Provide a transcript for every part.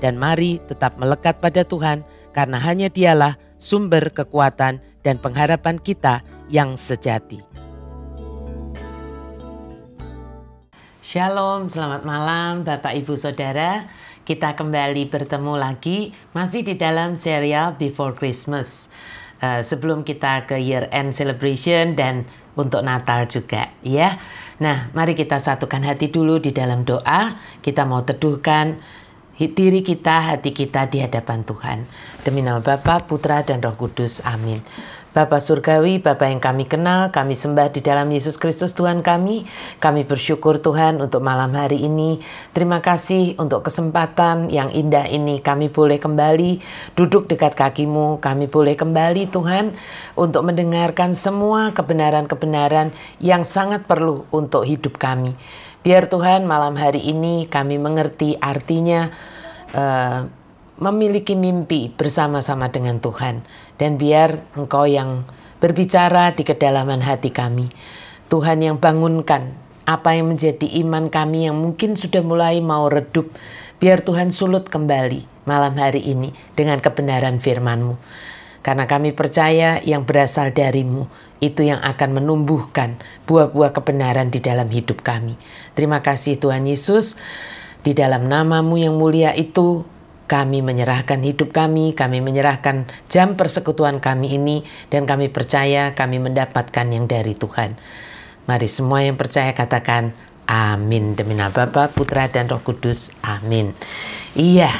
dan mari tetap melekat pada Tuhan karena hanya dialah sumber kekuatan dan pengharapan kita yang sejati. Shalom, selamat malam Bapak Ibu Saudara. Kita kembali bertemu lagi masih di dalam serial Before Christmas. Uh, sebelum kita ke year end celebration dan untuk Natal juga ya. Nah, mari kita satukan hati dulu di dalam doa. Kita mau teduhkan diri kita, hati kita di hadapan Tuhan. Demi nama Bapa, Putra, dan Roh Kudus. Amin. Bapa Surgawi, Bapa yang kami kenal, kami sembah di dalam Yesus Kristus Tuhan kami. Kami bersyukur Tuhan untuk malam hari ini. Terima kasih untuk kesempatan yang indah ini. Kami boleh kembali duduk dekat kakimu. Kami boleh kembali Tuhan untuk mendengarkan semua kebenaran-kebenaran yang sangat perlu untuk hidup kami. Biar Tuhan malam hari ini kami mengerti artinya uh, memiliki mimpi bersama-sama dengan Tuhan. Dan biar Engkau yang berbicara di kedalaman hati kami. Tuhan yang bangunkan apa yang menjadi iman kami yang mungkin sudah mulai mau redup. Biar Tuhan sulut kembali malam hari ini dengan kebenaran firman-Mu. Karena kami percaya yang berasal darimu itu yang akan menumbuhkan buah-buah kebenaran di dalam hidup kami. Terima kasih Tuhan Yesus. Di dalam namamu yang mulia itu kami menyerahkan hidup kami, kami menyerahkan jam persekutuan kami ini, dan kami percaya kami mendapatkan yang dari Tuhan. Mari semua yang percaya katakan amin. Demi nama Bapa, Putra, dan Roh Kudus. Amin. Iya,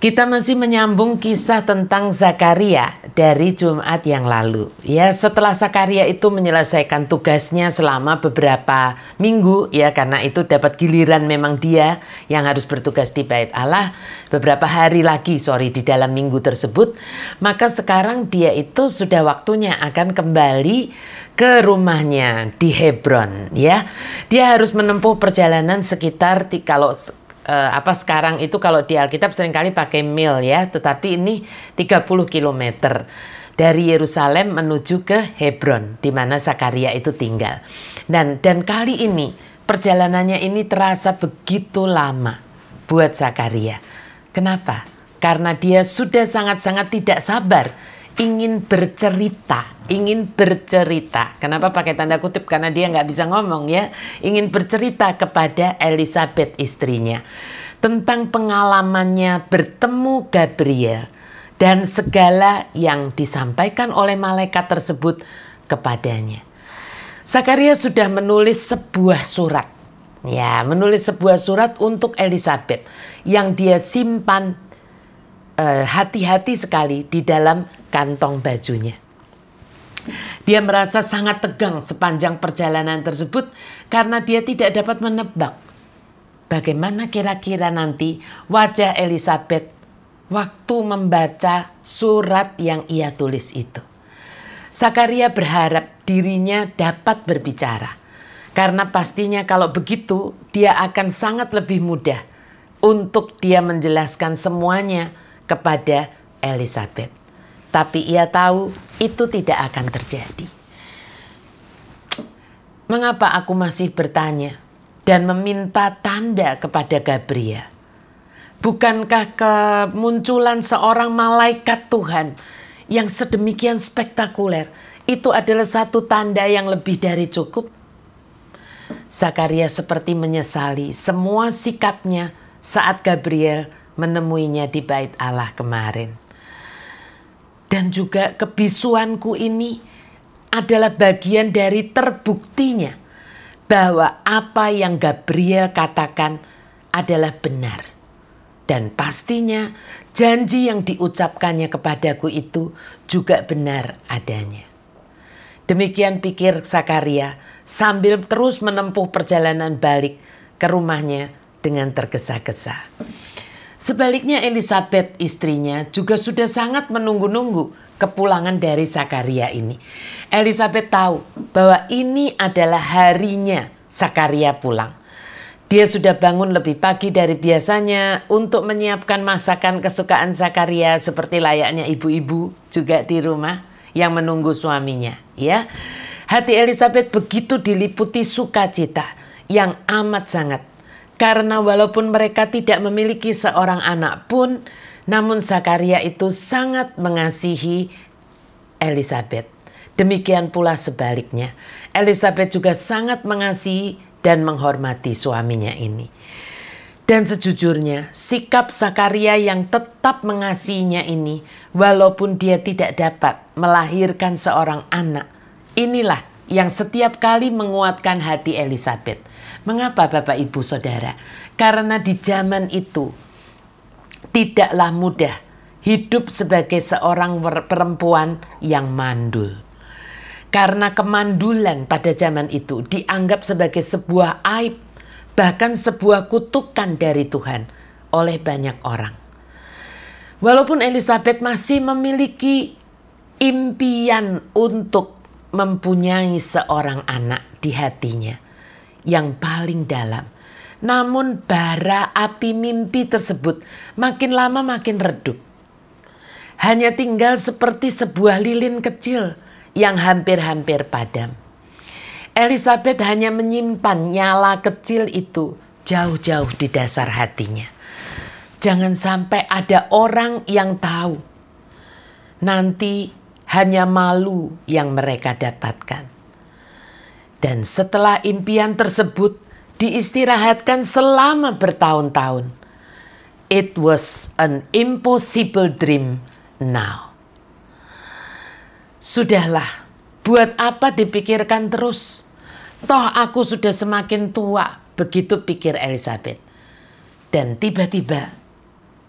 kita masih menyambung kisah tentang Zakaria dari Jumat yang lalu. Ya, setelah Zakaria itu menyelesaikan tugasnya selama beberapa minggu ya karena itu dapat giliran memang dia yang harus bertugas di Bait Allah beberapa hari lagi sorry di dalam minggu tersebut, maka sekarang dia itu sudah waktunya akan kembali ke rumahnya di Hebron ya. Dia harus menempuh perjalanan sekitar kalau uh, apa sekarang itu kalau di Alkitab sering kali pakai mil ya, tetapi ini 30 km dari Yerusalem menuju ke Hebron di mana Zakaria itu tinggal. Dan dan kali ini perjalanannya ini terasa begitu lama buat Zakaria. Kenapa? Karena dia sudah sangat-sangat tidak sabar ingin bercerita, ingin bercerita. Kenapa pakai tanda kutip? Karena dia nggak bisa ngomong ya. Ingin bercerita kepada Elizabeth istrinya tentang pengalamannya bertemu Gabriel dan segala yang disampaikan oleh malaikat tersebut kepadanya. Zakaria sudah menulis sebuah surat. Ya, menulis sebuah surat untuk Elizabeth yang dia simpan hati-hati uh, sekali di dalam kantong bajunya. Dia merasa sangat tegang sepanjang perjalanan tersebut karena dia tidak dapat menebak bagaimana kira-kira nanti wajah Elizabeth waktu membaca surat yang ia tulis itu. Sakaria berharap dirinya dapat berbicara karena pastinya kalau begitu dia akan sangat lebih mudah untuk dia menjelaskan semuanya kepada Elizabeth. tapi ia tahu itu tidak akan terjadi. Mengapa aku masih bertanya dan meminta tanda kepada Gabriel? Bukankah kemunculan seorang malaikat Tuhan yang sedemikian spektakuler itu adalah satu tanda yang lebih dari cukup? Zakaria seperti menyesali semua sikapnya saat Gabriel menemuinya di bait Allah kemarin. Dan juga kebisuanku ini adalah bagian dari terbuktinya bahwa apa yang Gabriel katakan adalah benar. Dan pastinya janji yang diucapkannya kepadaku itu juga benar adanya. Demikian pikir Zakaria sambil terus menempuh perjalanan balik ke rumahnya dengan tergesa-gesa. Sebaliknya Elizabeth istrinya juga sudah sangat menunggu-nunggu kepulangan dari Zakaria ini. Elizabeth tahu bahwa ini adalah harinya Zakaria pulang. Dia sudah bangun lebih pagi dari biasanya untuk menyiapkan masakan kesukaan Zakaria seperti layaknya ibu-ibu juga di rumah yang menunggu suaminya, ya. Hati Elizabeth begitu diliputi sukacita yang amat sangat karena walaupun mereka tidak memiliki seorang anak pun, namun Zakaria itu sangat mengasihi Elizabeth. Demikian pula sebaliknya. Elizabeth juga sangat mengasihi dan menghormati suaminya ini. Dan sejujurnya, sikap Zakaria yang tetap mengasihinya ini, walaupun dia tidak dapat melahirkan seorang anak, inilah yang setiap kali menguatkan hati Elizabeth. Mengapa Bapak Ibu Saudara? Karena di zaman itu tidaklah mudah hidup sebagai seorang perempuan yang mandul. Karena kemandulan pada zaman itu dianggap sebagai sebuah aib, bahkan sebuah kutukan dari Tuhan oleh banyak orang. Walaupun Elizabeth masih memiliki impian untuk mempunyai seorang anak di hatinya, yang paling dalam. Namun bara api mimpi tersebut makin lama makin redup. Hanya tinggal seperti sebuah lilin kecil yang hampir-hampir padam. Elizabeth hanya menyimpan nyala kecil itu jauh-jauh di dasar hatinya. Jangan sampai ada orang yang tahu. Nanti hanya malu yang mereka dapatkan. Dan setelah impian tersebut diistirahatkan selama bertahun-tahun, it was an impossible dream now. Sudahlah, buat apa dipikirkan terus? Toh aku sudah semakin tua, begitu pikir Elizabeth. Dan tiba-tiba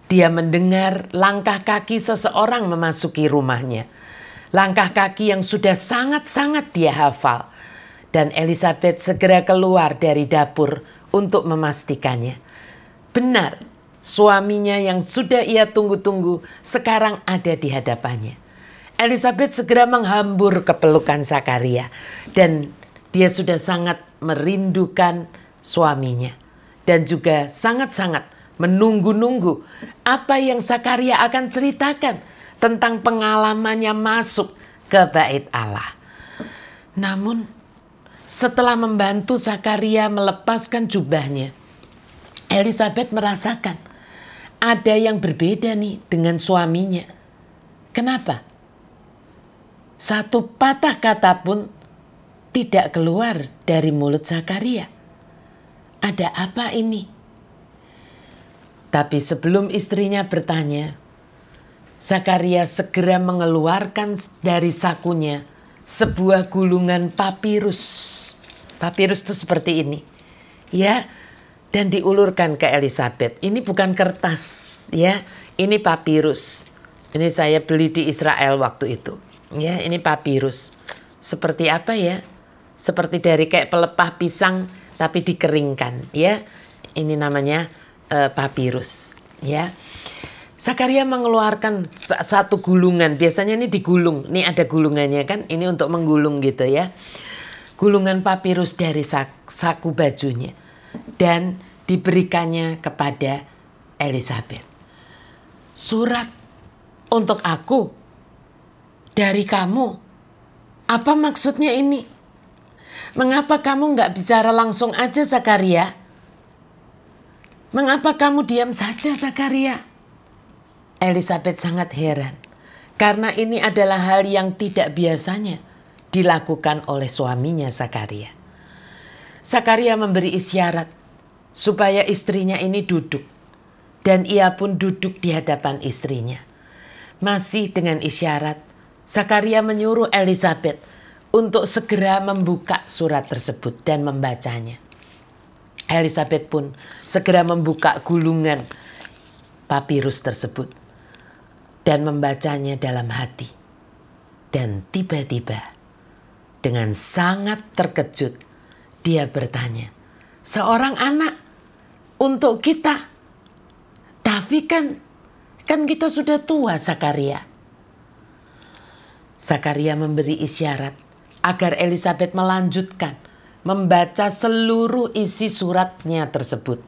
dia mendengar langkah kaki seseorang memasuki rumahnya. Langkah kaki yang sudah sangat-sangat dia hafal dan Elizabeth segera keluar dari dapur untuk memastikannya. Benar, suaminya yang sudah ia tunggu-tunggu sekarang ada di hadapannya. Elizabeth segera menghambur ke pelukan Zakaria dan dia sudah sangat merindukan suaminya dan juga sangat-sangat menunggu-nunggu apa yang Zakaria akan ceritakan tentang pengalamannya masuk ke bait Allah. Namun setelah membantu Zakaria melepaskan jubahnya, Elizabeth merasakan ada yang berbeda nih dengan suaminya. Kenapa? Satu patah kata pun tidak keluar dari mulut Zakaria. Ada apa ini? Tapi sebelum istrinya bertanya, Zakaria segera mengeluarkan dari sakunya sebuah gulungan papirus Papirus itu seperti ini. Ya, dan diulurkan ke Elizabeth. Ini bukan kertas, ya. Ini papirus. Ini saya beli di Israel waktu itu. Ya, ini papirus. Seperti apa ya? Seperti dari kayak pelepah pisang tapi dikeringkan, ya. Ini namanya uh, papirus, ya. Zakaria mengeluarkan satu gulungan. Biasanya ini digulung. Ini ada gulungannya kan? Ini untuk menggulung gitu ya gulungan papirus dari saku bajunya dan diberikannya kepada Elizabeth. Surat untuk aku, dari kamu. Apa maksudnya ini? Mengapa kamu nggak bicara langsung aja Zakaria? Mengapa kamu diam saja Zakaria? Elizabeth sangat heran karena ini adalah hal yang tidak biasanya dilakukan oleh suaminya Zakaria. Zakaria memberi isyarat supaya istrinya ini duduk dan ia pun duduk di hadapan istrinya. Masih dengan isyarat, Zakaria menyuruh Elizabeth untuk segera membuka surat tersebut dan membacanya. Elizabeth pun segera membuka gulungan papirus tersebut dan membacanya dalam hati. Dan tiba-tiba dengan sangat terkejut dia bertanya, "Seorang anak untuk kita. Tapi kan kan kita sudah tua Zakaria." Zakaria memberi isyarat agar Elizabeth melanjutkan membaca seluruh isi suratnya tersebut.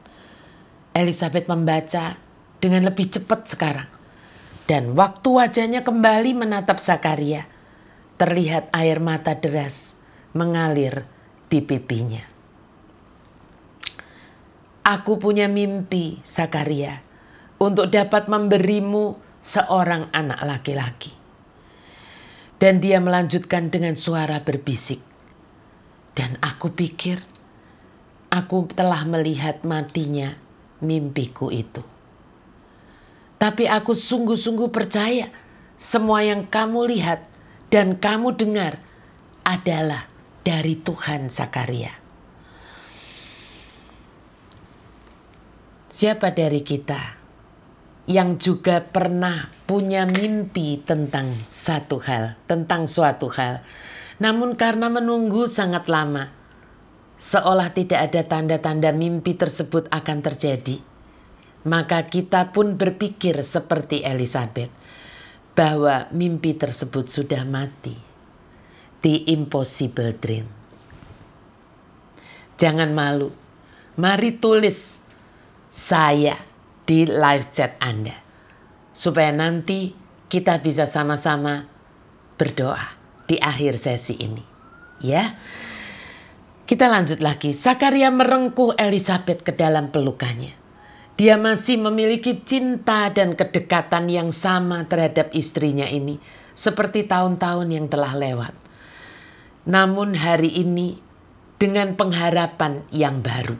Elizabeth membaca dengan lebih cepat sekarang. Dan waktu wajahnya kembali menatap Zakaria, terlihat air mata deras mengalir di pipinya. Aku punya mimpi, Zakaria, untuk dapat memberimu seorang anak laki-laki. Dan dia melanjutkan dengan suara berbisik. Dan aku pikir aku telah melihat matinya mimpiku itu. Tapi aku sungguh-sungguh percaya semua yang kamu lihat dan kamu dengar adalah dari Tuhan Zakaria. Siapa dari kita yang juga pernah punya mimpi tentang satu hal, tentang suatu hal, namun karena menunggu sangat lama, seolah tidak ada tanda-tanda mimpi tersebut akan terjadi, maka kita pun berpikir seperti Elizabeth bahwa mimpi tersebut sudah mati. The impossible dream. Jangan malu. Mari tulis saya di live chat Anda. Supaya nanti kita bisa sama-sama berdoa di akhir sesi ini. Ya. Kita lanjut lagi. Sakaria merengkuh Elizabeth ke dalam pelukannya. Dia masih memiliki cinta dan kedekatan yang sama terhadap istrinya ini seperti tahun-tahun yang telah lewat. Namun hari ini dengan pengharapan yang baru.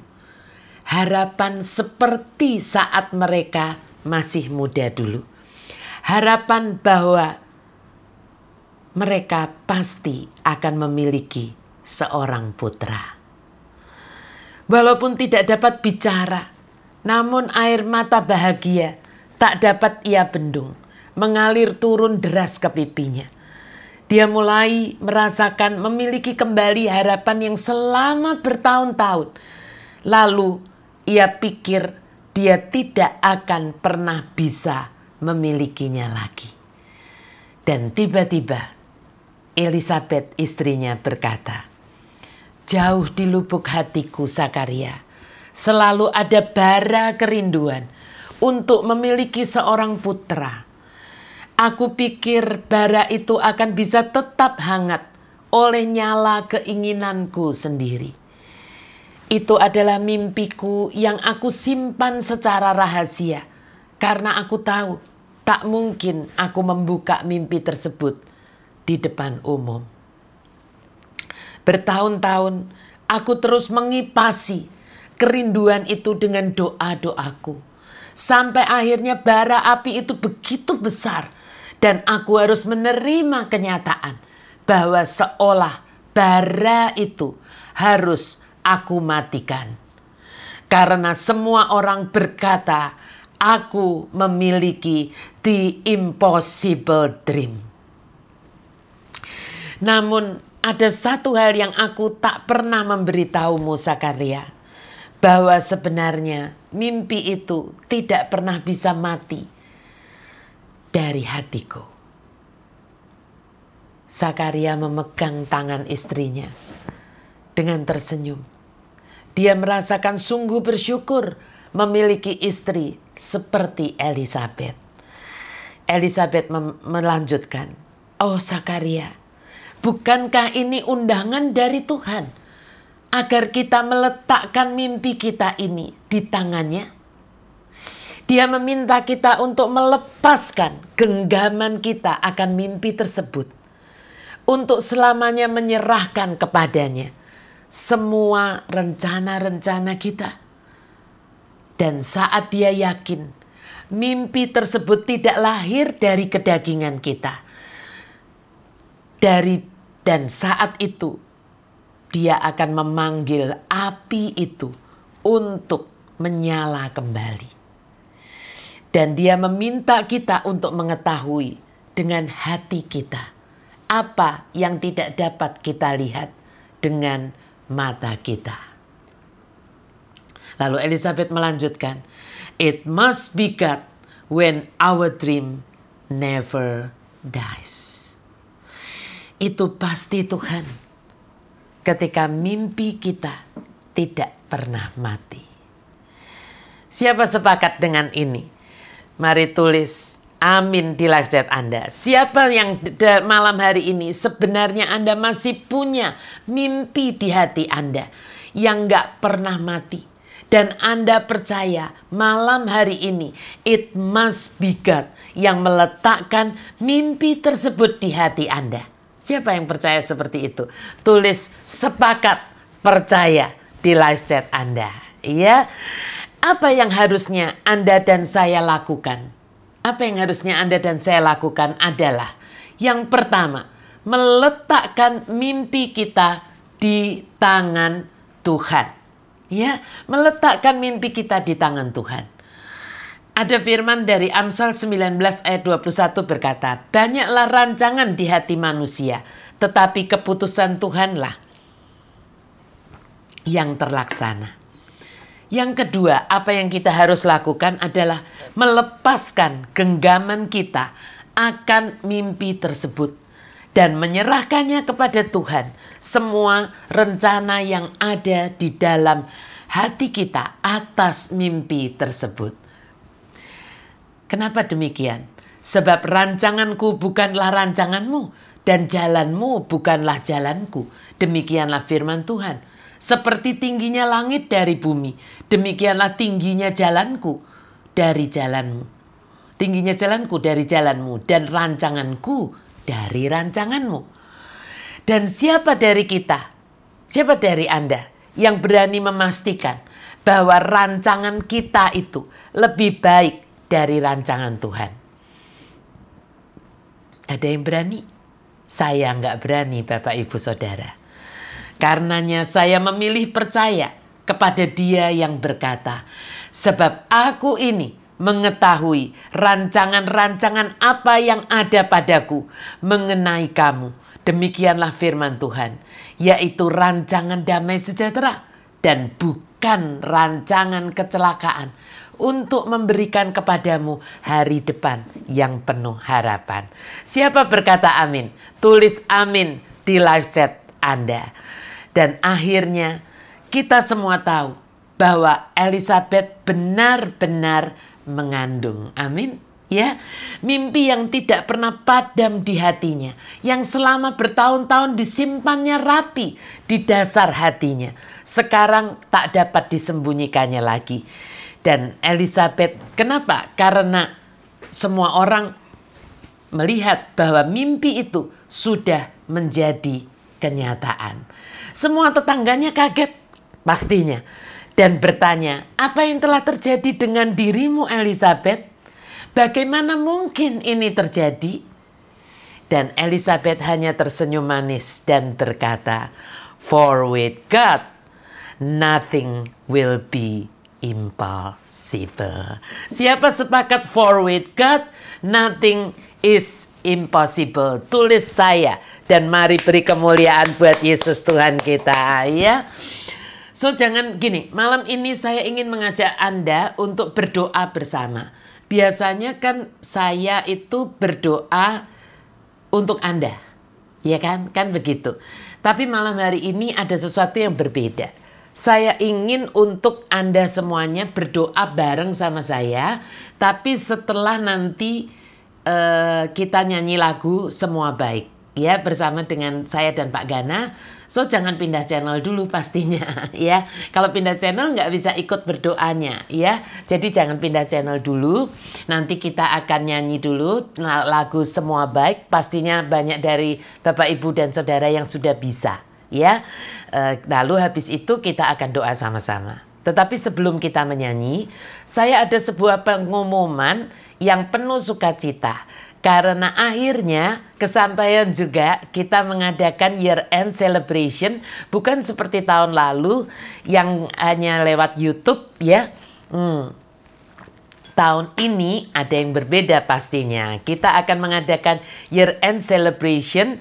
Harapan seperti saat mereka masih muda dulu. Harapan bahwa mereka pasti akan memiliki seorang putra. Walaupun tidak dapat bicara, namun air mata bahagia tak dapat ia bendung, mengalir turun deras ke pipinya. Dia mulai merasakan memiliki kembali harapan yang selama bertahun-tahun. Lalu ia pikir dia tidak akan pernah bisa memilikinya lagi. Dan tiba-tiba Elizabeth istrinya berkata, Jauh di lubuk hatiku Sakaria, selalu ada bara kerinduan untuk memiliki seorang putra. Aku pikir bara itu akan bisa tetap hangat oleh nyala keinginanku sendiri. Itu adalah mimpiku yang aku simpan secara rahasia karena aku tahu tak mungkin aku membuka mimpi tersebut di depan umum. Bertahun-tahun aku terus mengipasi kerinduan itu dengan doa-doaku. Sampai akhirnya bara api itu begitu besar dan aku harus menerima kenyataan bahwa seolah bara itu harus aku matikan. Karena semua orang berkata, aku memiliki the impossible dream. Namun ada satu hal yang aku tak pernah memberitahumu Sakaria. Bahwa sebenarnya mimpi itu tidak pernah bisa mati dari hatiku. Sakaria memegang tangan istrinya dengan tersenyum. Dia merasakan sungguh bersyukur memiliki istri seperti Elizabeth. Elizabeth melanjutkan, Oh Sakaria, bukankah ini undangan dari Tuhan agar kita meletakkan mimpi kita ini di tangannya? Dia meminta kita untuk melepaskan genggaman kita akan mimpi tersebut. Untuk selamanya menyerahkan kepadanya semua rencana-rencana kita. Dan saat dia yakin mimpi tersebut tidak lahir dari kedagingan kita. Dari dan saat itu dia akan memanggil api itu untuk menyala kembali. Dan dia meminta kita untuk mengetahui dengan hati kita apa yang tidak dapat kita lihat dengan mata kita. Lalu Elizabeth melanjutkan, It must be God when our dream never dies. Itu pasti Tuhan ketika mimpi kita tidak pernah mati. Siapa sepakat dengan ini? Mari tulis Amin di live chat Anda. Siapa yang malam hari ini sebenarnya Anda masih punya mimpi di hati Anda yang gak pernah mati. Dan Anda percaya malam hari ini it must be God yang meletakkan mimpi tersebut di hati Anda. Siapa yang percaya seperti itu? Tulis sepakat percaya di live chat Anda. Ya, apa yang harusnya Anda dan saya lakukan? apa yang harusnya Anda dan saya lakukan adalah yang pertama, meletakkan mimpi kita di tangan Tuhan. Ya, meletakkan mimpi kita di tangan Tuhan. Ada firman dari Amsal 19 ayat 21 berkata, Banyaklah rancangan di hati manusia, tetapi keputusan Tuhanlah yang terlaksana. Yang kedua, apa yang kita harus lakukan adalah melepaskan genggaman kita akan mimpi tersebut dan menyerahkannya kepada Tuhan. Semua rencana yang ada di dalam hati kita atas mimpi tersebut. Kenapa demikian? Sebab rancanganku bukanlah rancanganmu dan jalanmu bukanlah jalanku. Demikianlah firman Tuhan. Seperti tingginya langit dari bumi, demikianlah tingginya jalanku dari jalanmu. Tingginya jalanku dari jalanmu dan rancanganku dari rancanganmu. Dan siapa dari kita, siapa dari Anda yang berani memastikan bahwa rancangan kita itu lebih baik dari rancangan Tuhan? Ada yang berani? Saya nggak berani Bapak Ibu Saudara. Karenanya saya memilih percaya kepada dia yang berkata, sebab aku ini mengetahui rancangan-rancangan apa yang ada padaku mengenai kamu. Demikianlah firman Tuhan, yaitu rancangan damai sejahtera dan bukan rancangan kecelakaan untuk memberikan kepadamu hari depan yang penuh harapan. Siapa berkata amin? Tulis amin di live chat Anda. Dan akhirnya kita semua tahu bahwa Elizabeth benar-benar mengandung. Amin. Ya, mimpi yang tidak pernah padam di hatinya, yang selama bertahun-tahun disimpannya rapi di dasar hatinya, sekarang tak dapat disembunyikannya lagi. Dan Elizabeth, kenapa? Karena semua orang melihat bahwa mimpi itu sudah menjadi kenyataan. Semua tetangganya kaget pastinya dan bertanya, "Apa yang telah terjadi dengan dirimu, Elizabeth? Bagaimana mungkin ini terjadi?" Dan Elizabeth hanya tersenyum manis dan berkata, "For with God, nothing will be impossible." Siapa sepakat for with God, nothing is impossible. Tulis saya dan mari beri kemuliaan buat Yesus Tuhan kita ya. So jangan gini, malam ini saya ingin mengajak Anda untuk berdoa bersama. Biasanya kan saya itu berdoa untuk Anda. Ya kan? Kan begitu. Tapi malam hari ini ada sesuatu yang berbeda. Saya ingin untuk Anda semuanya berdoa bareng sama saya, tapi setelah nanti uh, kita nyanyi lagu Semua Baik ya bersama dengan saya dan Pak Gana. So jangan pindah channel dulu pastinya ya. Kalau pindah channel nggak bisa ikut berdoanya ya. Jadi jangan pindah channel dulu. Nanti kita akan nyanyi dulu lagu semua baik. Pastinya banyak dari Bapak Ibu dan Saudara yang sudah bisa ya. E, lalu habis itu kita akan doa sama-sama. Tetapi sebelum kita menyanyi, saya ada sebuah pengumuman yang penuh sukacita karena akhirnya kesampaian juga kita mengadakan year end celebration bukan seperti tahun lalu yang hanya lewat YouTube ya. Hmm. Tahun ini ada yang berbeda pastinya. Kita akan mengadakan year end celebration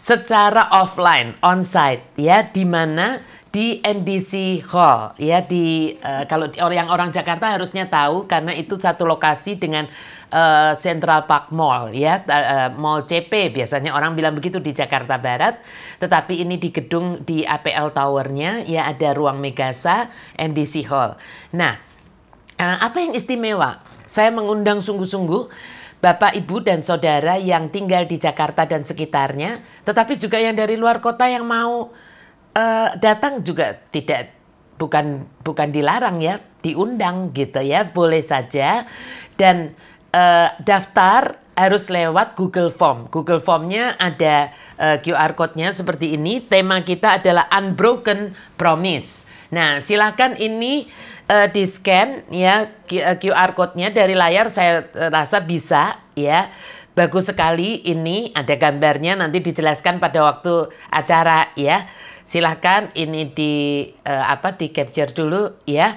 secara offline, onsite ya di mana di NDC Hall ya di uh, kalau orang orang Jakarta harusnya tahu karena itu satu lokasi dengan uh, Central Park Mall ya uh, Mall CP biasanya orang bilang begitu di Jakarta Barat tetapi ini di gedung di APL Towernya ya ada ruang Megasa NDC Hall. Nah uh, apa yang istimewa? Saya mengundang sungguh-sungguh Bapak, Ibu, dan Saudara yang tinggal di Jakarta dan sekitarnya, tetapi juga yang dari luar kota yang mau uh, datang juga tidak bukan bukan dilarang ya, diundang gitu ya, boleh saja dan uh, daftar harus lewat Google Form. Google Formnya ada uh, QR code-nya seperti ini. Tema kita adalah Unbroken Promise. Nah, silakan ini uh, di scan ya QR code-nya dari layar saya rasa bisa ya. Bagus sekali ini ada gambarnya nanti dijelaskan pada waktu acara ya silahkan ini di uh, apa di capture dulu ya.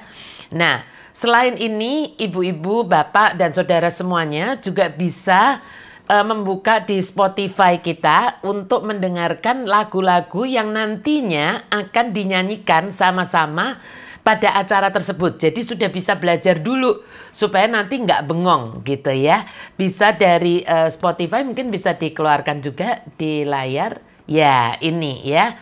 Nah, selain ini ibu-ibu, bapak dan saudara semuanya juga bisa membuka di Spotify kita untuk mendengarkan lagu-lagu yang nantinya akan dinyanyikan sama-sama pada acara tersebut. Jadi sudah bisa belajar dulu supaya nanti nggak bengong gitu ya. Bisa dari uh, Spotify mungkin bisa dikeluarkan juga di layar. Ya, ini ya.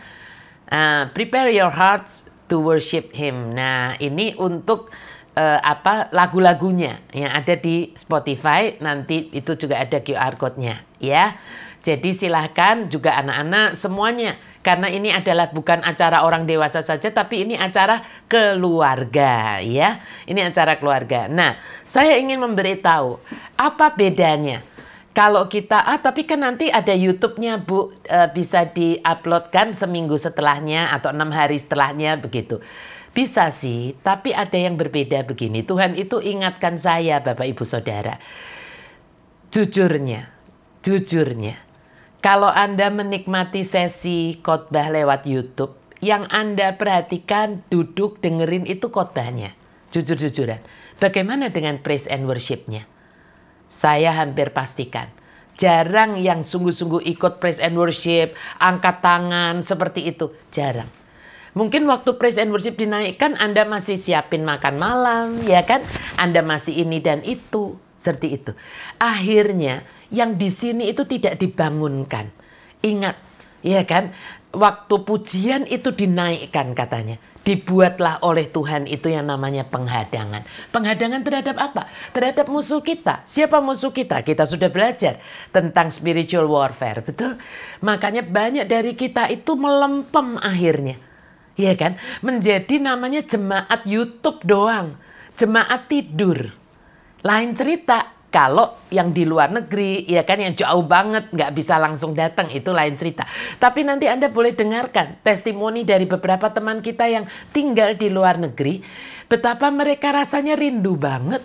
Uh, prepare your hearts to worship Him. Nah, ini untuk uh, apa lagu-lagunya yang ada di Spotify. Nanti itu juga ada QR code-nya, ya. Jadi silahkan juga anak-anak semuanya karena ini adalah bukan acara orang dewasa saja tapi ini acara keluarga ya. Ini acara keluarga. Nah, saya ingin memberitahu apa bedanya kalau kita ah tapi kan nanti ada YouTube-nya Bu e, bisa diuploadkan seminggu setelahnya atau enam hari setelahnya begitu. Bisa sih, tapi ada yang berbeda begini. Tuhan itu ingatkan saya Bapak Ibu Saudara. Jujurnya, jujurnya. Kalau Anda menikmati sesi khotbah lewat YouTube, yang Anda perhatikan duduk dengerin itu khotbahnya. Jujur-jujuran. Bagaimana dengan praise and worship-nya? Saya hampir pastikan jarang yang sungguh-sungguh ikut praise and worship, angkat tangan seperti itu, jarang. Mungkin waktu praise and worship dinaikkan Anda masih siapin makan malam, ya kan? Anda masih ini dan itu, seperti itu. Akhirnya yang di sini itu tidak dibangunkan. Ingat, ya kan? Waktu pujian itu dinaikkan katanya dibuatlah oleh Tuhan itu yang namanya penghadangan. Penghadangan terhadap apa? Terhadap musuh kita. Siapa musuh kita? Kita sudah belajar tentang spiritual warfare, betul? Makanya banyak dari kita itu melempem akhirnya. Ya kan? Menjadi namanya jemaat YouTube doang. Jemaat tidur. Lain cerita, kalau yang di luar negeri, ya kan yang jauh banget nggak bisa langsung datang itu lain cerita. Tapi nanti Anda boleh dengarkan testimoni dari beberapa teman kita yang tinggal di luar negeri, betapa mereka rasanya rindu banget.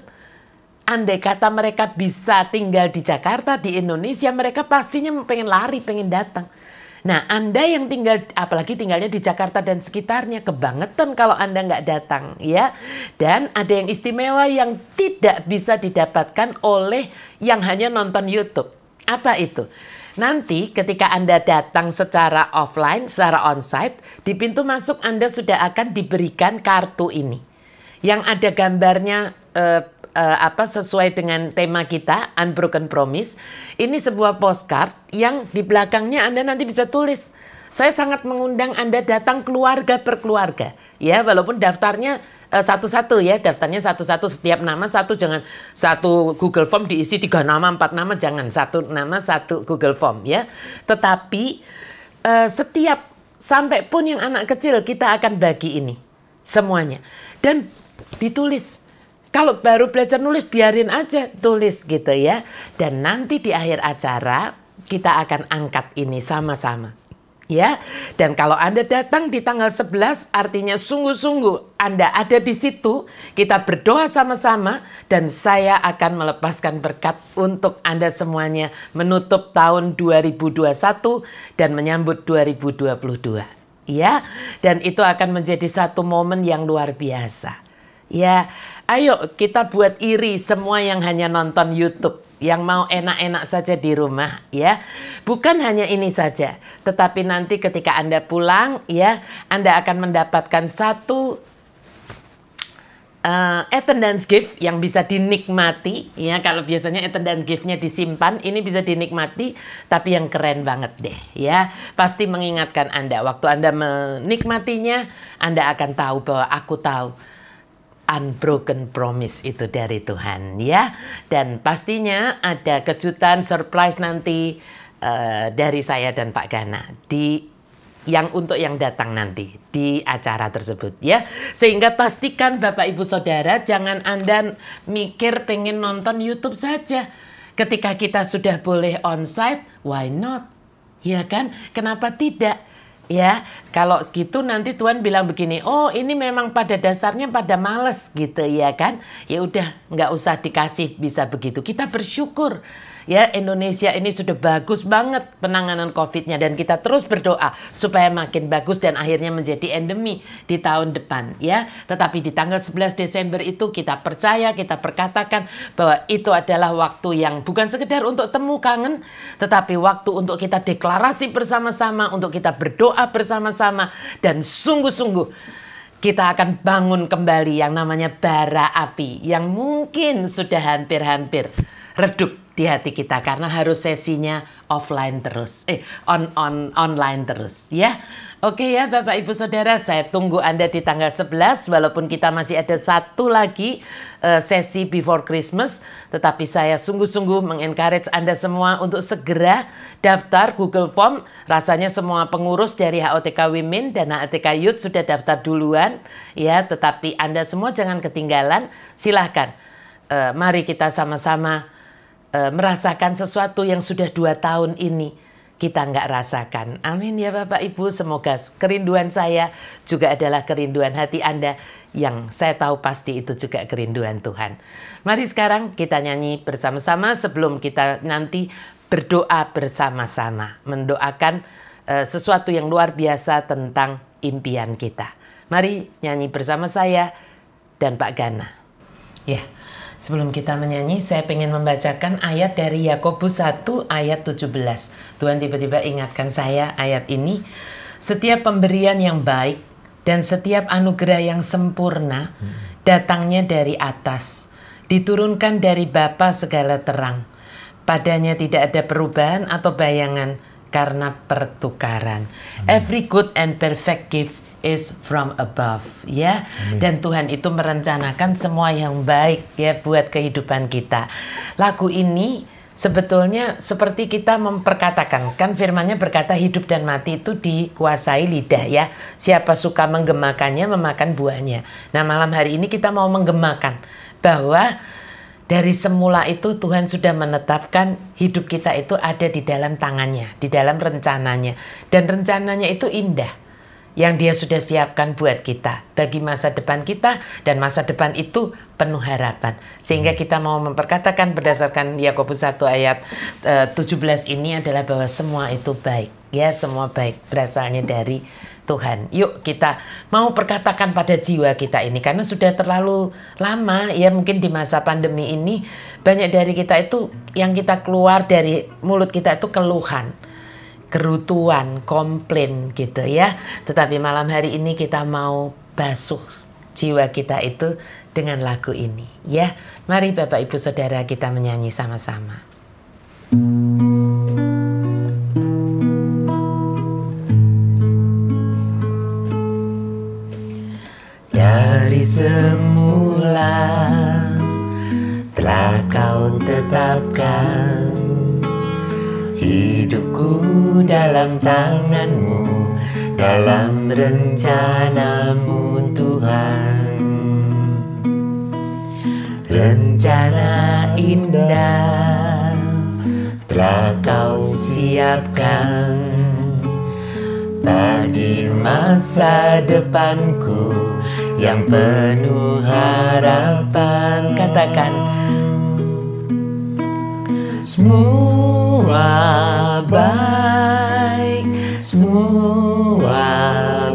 Andai kata mereka bisa tinggal di Jakarta, di Indonesia, mereka pastinya pengen lari, pengen datang. Nah, Anda yang tinggal, apalagi tinggalnya di Jakarta dan sekitarnya, kebangetan kalau Anda nggak datang, ya. Dan ada yang istimewa yang tidak bisa didapatkan oleh yang hanya nonton YouTube. Apa itu? Nanti ketika Anda datang secara offline, secara onsite, di pintu masuk Anda sudah akan diberikan kartu ini. Yang ada gambarnya eh, uh, apa sesuai dengan tema kita Unbroken Promise. Ini sebuah postcard yang di belakangnya Anda nanti bisa tulis. Saya sangat mengundang Anda datang keluarga per keluarga. Ya, walaupun daftarnya uh, satu-satu ya daftarnya satu-satu setiap nama satu jangan satu Google Form diisi tiga nama empat nama jangan satu nama satu Google Form ya tetapi uh, setiap sampai pun yang anak kecil kita akan bagi ini semuanya dan ditulis kalau baru belajar nulis biarin aja tulis gitu ya dan nanti di akhir acara kita akan angkat ini sama-sama ya. Dan kalau Anda datang di tanggal 11 artinya sungguh-sungguh Anda ada di situ, kita berdoa sama-sama dan saya akan melepaskan berkat untuk Anda semuanya menutup tahun 2021 dan menyambut 2022. Ya, dan itu akan menjadi satu momen yang luar biasa. Ya, ayo kita buat iri semua yang hanya nonton YouTube yang mau enak-enak saja di rumah ya. Bukan hanya ini saja, tetapi nanti ketika Anda pulang ya, Anda akan mendapatkan satu uh, attendance gift yang bisa dinikmati ya. Kalau biasanya attendance giftnya disimpan, ini bisa dinikmati tapi yang keren banget deh ya. Pasti mengingatkan Anda waktu Anda menikmatinya, Anda akan tahu bahwa aku tahu unbroken promise itu dari Tuhan ya. Dan pastinya ada kejutan surprise nanti uh, dari saya dan Pak Gana di yang untuk yang datang nanti di acara tersebut ya. Sehingga pastikan Bapak Ibu Saudara jangan Anda mikir pengen nonton YouTube saja. Ketika kita sudah boleh onsite, why not? Ya kan? Kenapa tidak? Ya, kalau gitu nanti Tuhan bilang begini, oh ini memang pada dasarnya pada males gitu ya kan? Ya udah nggak usah dikasih bisa begitu. Kita bersyukur ya Indonesia ini sudah bagus banget penanganan COVID-nya dan kita terus berdoa supaya makin bagus dan akhirnya menjadi endemi di tahun depan ya. Tetapi di tanggal 11 Desember itu kita percaya, kita perkatakan bahwa itu adalah waktu yang bukan sekedar untuk temu kangen, tetapi waktu untuk kita deklarasi bersama-sama, untuk kita berdoa bersama-sama dan sungguh-sungguh kita akan bangun kembali yang namanya bara api yang mungkin sudah hampir-hampir redup di hati kita karena harus sesinya offline terus. Eh on on online terus ya. Oke ya Bapak Ibu Saudara saya tunggu Anda di tanggal 11 walaupun kita masih ada satu lagi uh, sesi before Christmas tetapi saya sungguh-sungguh mengencourage Anda semua untuk segera daftar Google Form. Rasanya semua pengurus dari HOTK Women dan HOTK Youth sudah daftar duluan ya. Tetapi Anda semua jangan ketinggalan silahkan. Uh, mari kita sama-sama e, merasakan sesuatu yang sudah dua tahun ini kita nggak rasakan. Amin ya Bapak Ibu. Semoga kerinduan saya juga adalah kerinduan hati Anda yang saya tahu pasti itu juga kerinduan Tuhan. Mari sekarang kita nyanyi bersama-sama sebelum kita nanti berdoa bersama-sama. Mendoakan uh, sesuatu yang luar biasa tentang impian kita. Mari nyanyi bersama saya dan Pak Gana. Ya. Yeah. Sebelum kita menyanyi, saya ingin membacakan ayat dari Yakobus 1 ayat 17. Tuhan tiba-tiba ingatkan saya ayat ini. Setiap pemberian yang baik dan setiap anugerah yang sempurna datangnya dari atas, diturunkan dari Bapa segala terang. Padanya tidak ada perubahan atau bayangan karena pertukaran. Amen. Every good and perfect gift is from above ya. Amin. dan Tuhan itu merencanakan semua yang baik ya buat kehidupan kita. Lagu ini sebetulnya seperti kita memperkatakan kan firmannya berkata hidup dan mati itu dikuasai lidah ya. Siapa suka menggemakannya memakan buahnya. Nah malam hari ini kita mau menggemakan bahwa dari semula itu Tuhan sudah menetapkan hidup kita itu ada di dalam tangannya, di dalam rencananya. Dan rencananya itu indah yang dia sudah siapkan buat kita bagi masa depan kita dan masa depan itu penuh harapan sehingga hmm. kita mau memperkatakan berdasarkan Yakobus 1 ayat eh, uh, 17 ini adalah bahwa semua itu baik ya semua baik berasalnya dari Tuhan. Yuk kita mau perkatakan pada jiwa kita ini karena sudah terlalu lama ya mungkin di masa pandemi ini banyak dari kita itu yang kita keluar dari mulut kita itu keluhan kerutuan, komplain gitu ya. Tetapi malam hari ini kita mau basuh jiwa kita itu dengan lagu ini ya. Mari Bapak Ibu Saudara kita menyanyi sama-sama. Dari semula telah kau tetapkan Hidupku dalam tanganmu Dalam rencanamu Tuhan. Rencana indah Telah kau siapkan. Bagi masa depanku Yang penuh harapan Katakan semua baik, semua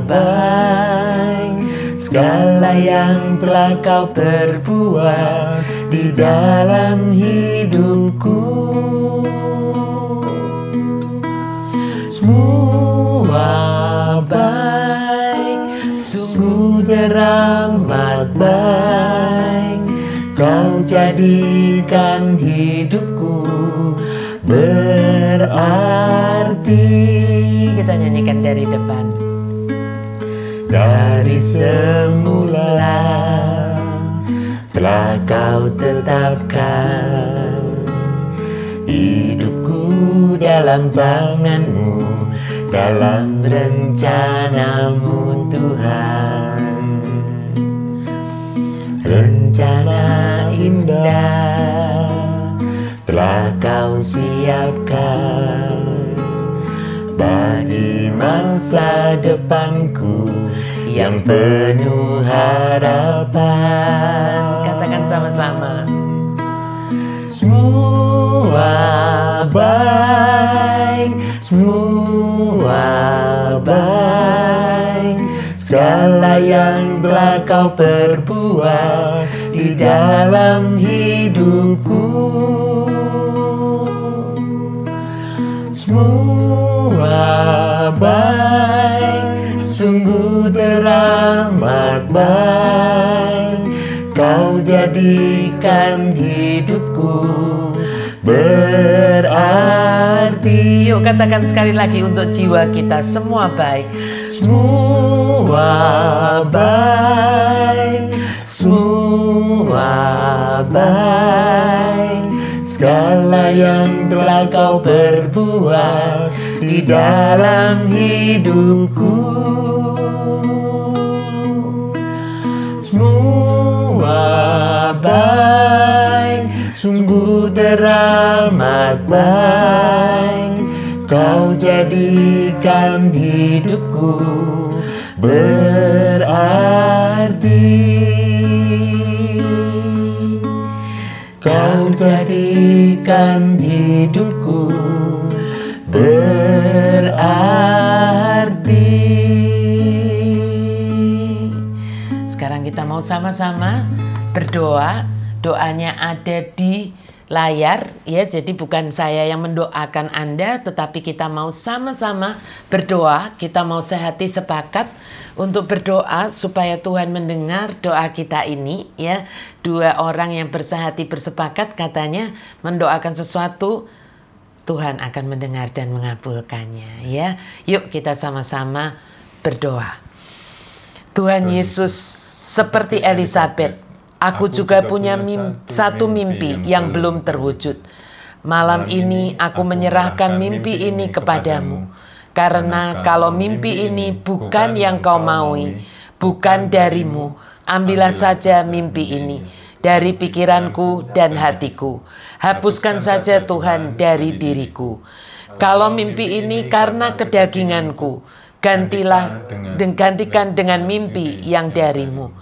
baik. Segala yang telah kau perbuat di dalam hidupku. Semua baik, sungguh teramat baik. Kau jadikan hidupku berarti Kita nyanyikan dari depan. Dari semula telah kau tetapkan Hidupku dalam tanganmu Dalam rencanamu Tuhan. Rencana indah telah kau siapkan bagi masa depanku yang penuh harapan. Katakan sama-sama. Semua baik, semua baik. Segala yang telah kau perbuat di dalam hidupku. Semua baik, sungguh teramat baik. Kau jadikan hidupku berarti. Yuk katakan sekali lagi untuk jiwa kita semua baik. Semua baik, semua baik. Segala yang telah kau perbuat di dalam hidupku. Semua baik, sungguh teramat baik. Kau jadikan hidupku berarti. Kau jadikan hidupku berarti. Sekarang kita mau sama-sama berdoa. Doanya ada di layar ya. Jadi bukan saya yang mendoakan Anda, tetapi kita mau sama-sama berdoa. Kita mau sehati sepakat untuk berdoa supaya Tuhan mendengar doa kita ini ya. Dua orang yang bersehati bersepakat katanya mendoakan sesuatu Tuhan akan mendengar dan mengabulkannya ya. Yuk kita sama-sama berdoa. Tuhan Yesus seperti Elizabeth Aku juga punya mim satu mimpi yang belum terwujud. Malam ini aku menyerahkan mimpi ini kepadamu. Karena kalau mimpi ini bukan yang kau maui, bukan darimu, ambillah saja mimpi ini dari pikiranku dan hatiku. Hapuskan saja Tuhan dari diriku. Kalau mimpi ini karena kedaginganku, gantilah dan gantikan dengan mimpi yang darimu.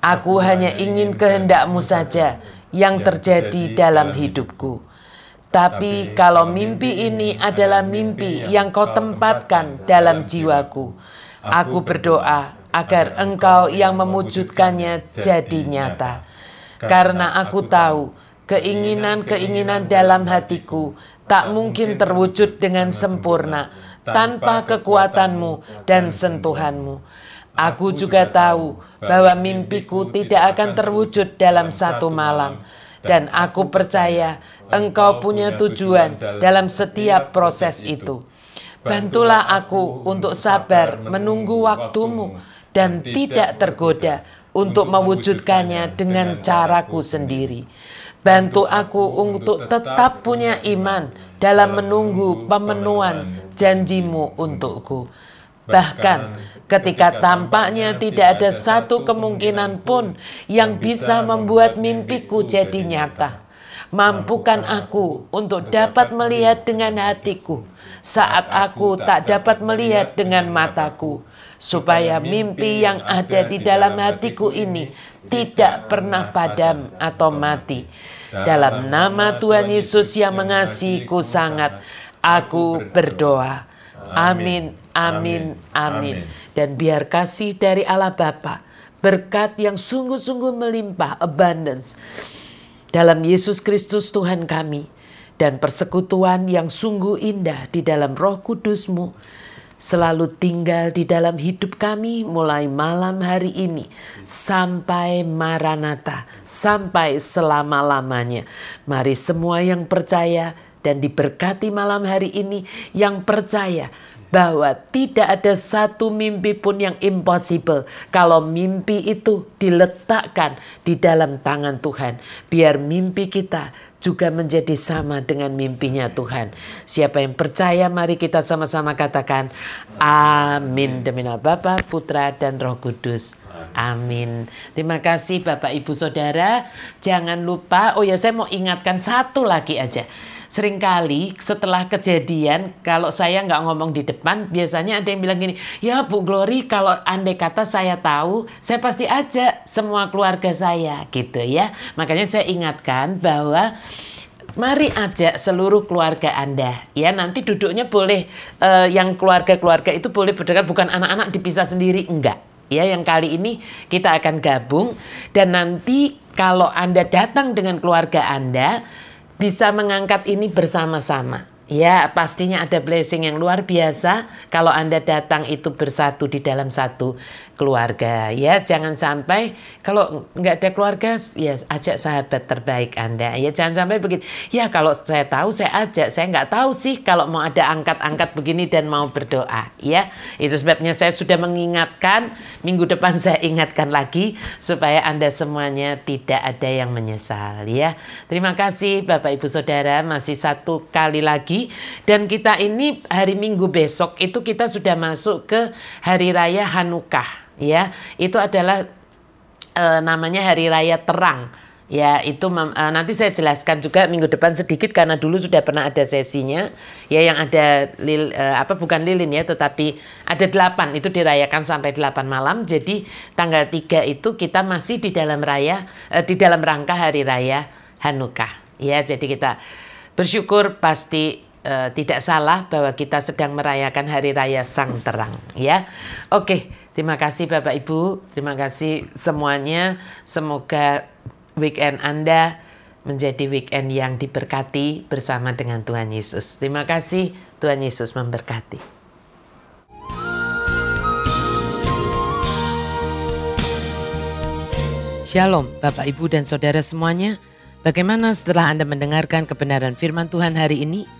Aku hanya ingin kehendakmu saja yang terjadi dalam hidupku. Tapi kalau mimpi ini adalah mimpi yang kau tempatkan dalam jiwaku, aku berdoa agar engkau yang memujudkannya jadi nyata. Karena aku tahu keinginan-keinginan dalam hatiku tak mungkin terwujud dengan sempurna tanpa kekuatanmu dan sentuhanmu. Aku juga tahu bahwa mimpiku tidak akan terwujud dalam satu malam. Dan aku percaya engkau punya tujuan dalam setiap proses itu. Bantulah aku untuk sabar menunggu waktumu dan tidak tergoda untuk mewujudkannya dengan caraku sendiri. Bantu aku untuk tetap punya iman dalam menunggu pemenuhan janjimu untukku. Bahkan ketika tampaknya tidak ada satu kemungkinan pun yang bisa membuat mimpiku jadi nyata. Mampukan aku untuk dapat melihat dengan hatiku. saat aku tak dapat melihat dengan mataku, supaya mimpi yang ada di dalam hatiku ini tidak pernah padam atau mati. Dalam nama Tuhan Yesus yang mengasihiku sangat, aku berdoa. Amin, amin, amin. Dan biar kasih dari Allah Bapa, berkat yang sungguh-sungguh melimpah, abundance, dalam Yesus Kristus Tuhan kami dan persekutuan yang sungguh indah di dalam roh kudusmu selalu tinggal di dalam hidup kami mulai malam hari ini sampai Maranatha, sampai selama-lamanya. Mari semua yang percaya dan diberkati malam hari ini yang percaya bahwa tidak ada satu mimpi pun yang impossible kalau mimpi itu diletakkan di dalam tangan Tuhan. Biar mimpi kita juga menjadi sama dengan mimpinya Tuhan. Siapa yang percaya mari kita sama-sama katakan amin demi nama Bapa, Putra dan Roh Kudus. Amin. Terima kasih Bapak Ibu Saudara. Jangan lupa, oh ya saya mau ingatkan satu lagi aja sering kali setelah kejadian kalau saya nggak ngomong di depan biasanya ada yang bilang gini ya Bu Glory kalau andai kata saya tahu saya pasti ajak semua keluarga saya gitu ya. Makanya saya ingatkan bahwa mari ajak seluruh keluarga Anda ya. Nanti duduknya boleh uh, yang keluarga-keluarga itu boleh berdekatan bukan anak-anak dipisah sendiri enggak ya. Yang kali ini kita akan gabung dan nanti kalau Anda datang dengan keluarga Anda bisa mengangkat ini bersama-sama. Ya, pastinya ada blessing yang luar biasa kalau Anda datang itu bersatu di dalam satu keluarga. Ya, jangan sampai kalau nggak ada keluarga, ya ajak sahabat terbaik Anda. Ya, jangan sampai begini. Ya, kalau saya tahu saya ajak, saya nggak tahu sih kalau mau ada angkat-angkat begini dan mau berdoa. Ya, itu sebabnya saya sudah mengingatkan. Minggu depan saya ingatkan lagi supaya Anda semuanya tidak ada yang menyesal. Ya, terima kasih Bapak Ibu Saudara masih satu kali lagi dan kita ini hari Minggu besok itu kita sudah masuk ke hari raya Hanukkah ya. Itu adalah e, namanya hari raya terang. Ya, itu e, nanti saya jelaskan juga minggu depan sedikit karena dulu sudah pernah ada sesinya. Ya, yang ada lil, e, apa bukan lilin ya, tetapi ada delapan itu dirayakan sampai delapan malam. Jadi tanggal tiga itu kita masih di dalam raya e, di dalam rangka hari raya Hanukkah. Ya, jadi kita bersyukur pasti uh, tidak salah bahwa kita sedang merayakan hari raya Sang Terang ya. Oke, terima kasih Bapak Ibu, terima kasih semuanya. Semoga weekend Anda menjadi weekend yang diberkati bersama dengan Tuhan Yesus. Terima kasih, Tuhan Yesus memberkati. Shalom, Bapak, Ibu, dan saudara semuanya. Bagaimana setelah Anda mendengarkan kebenaran firman Tuhan hari ini?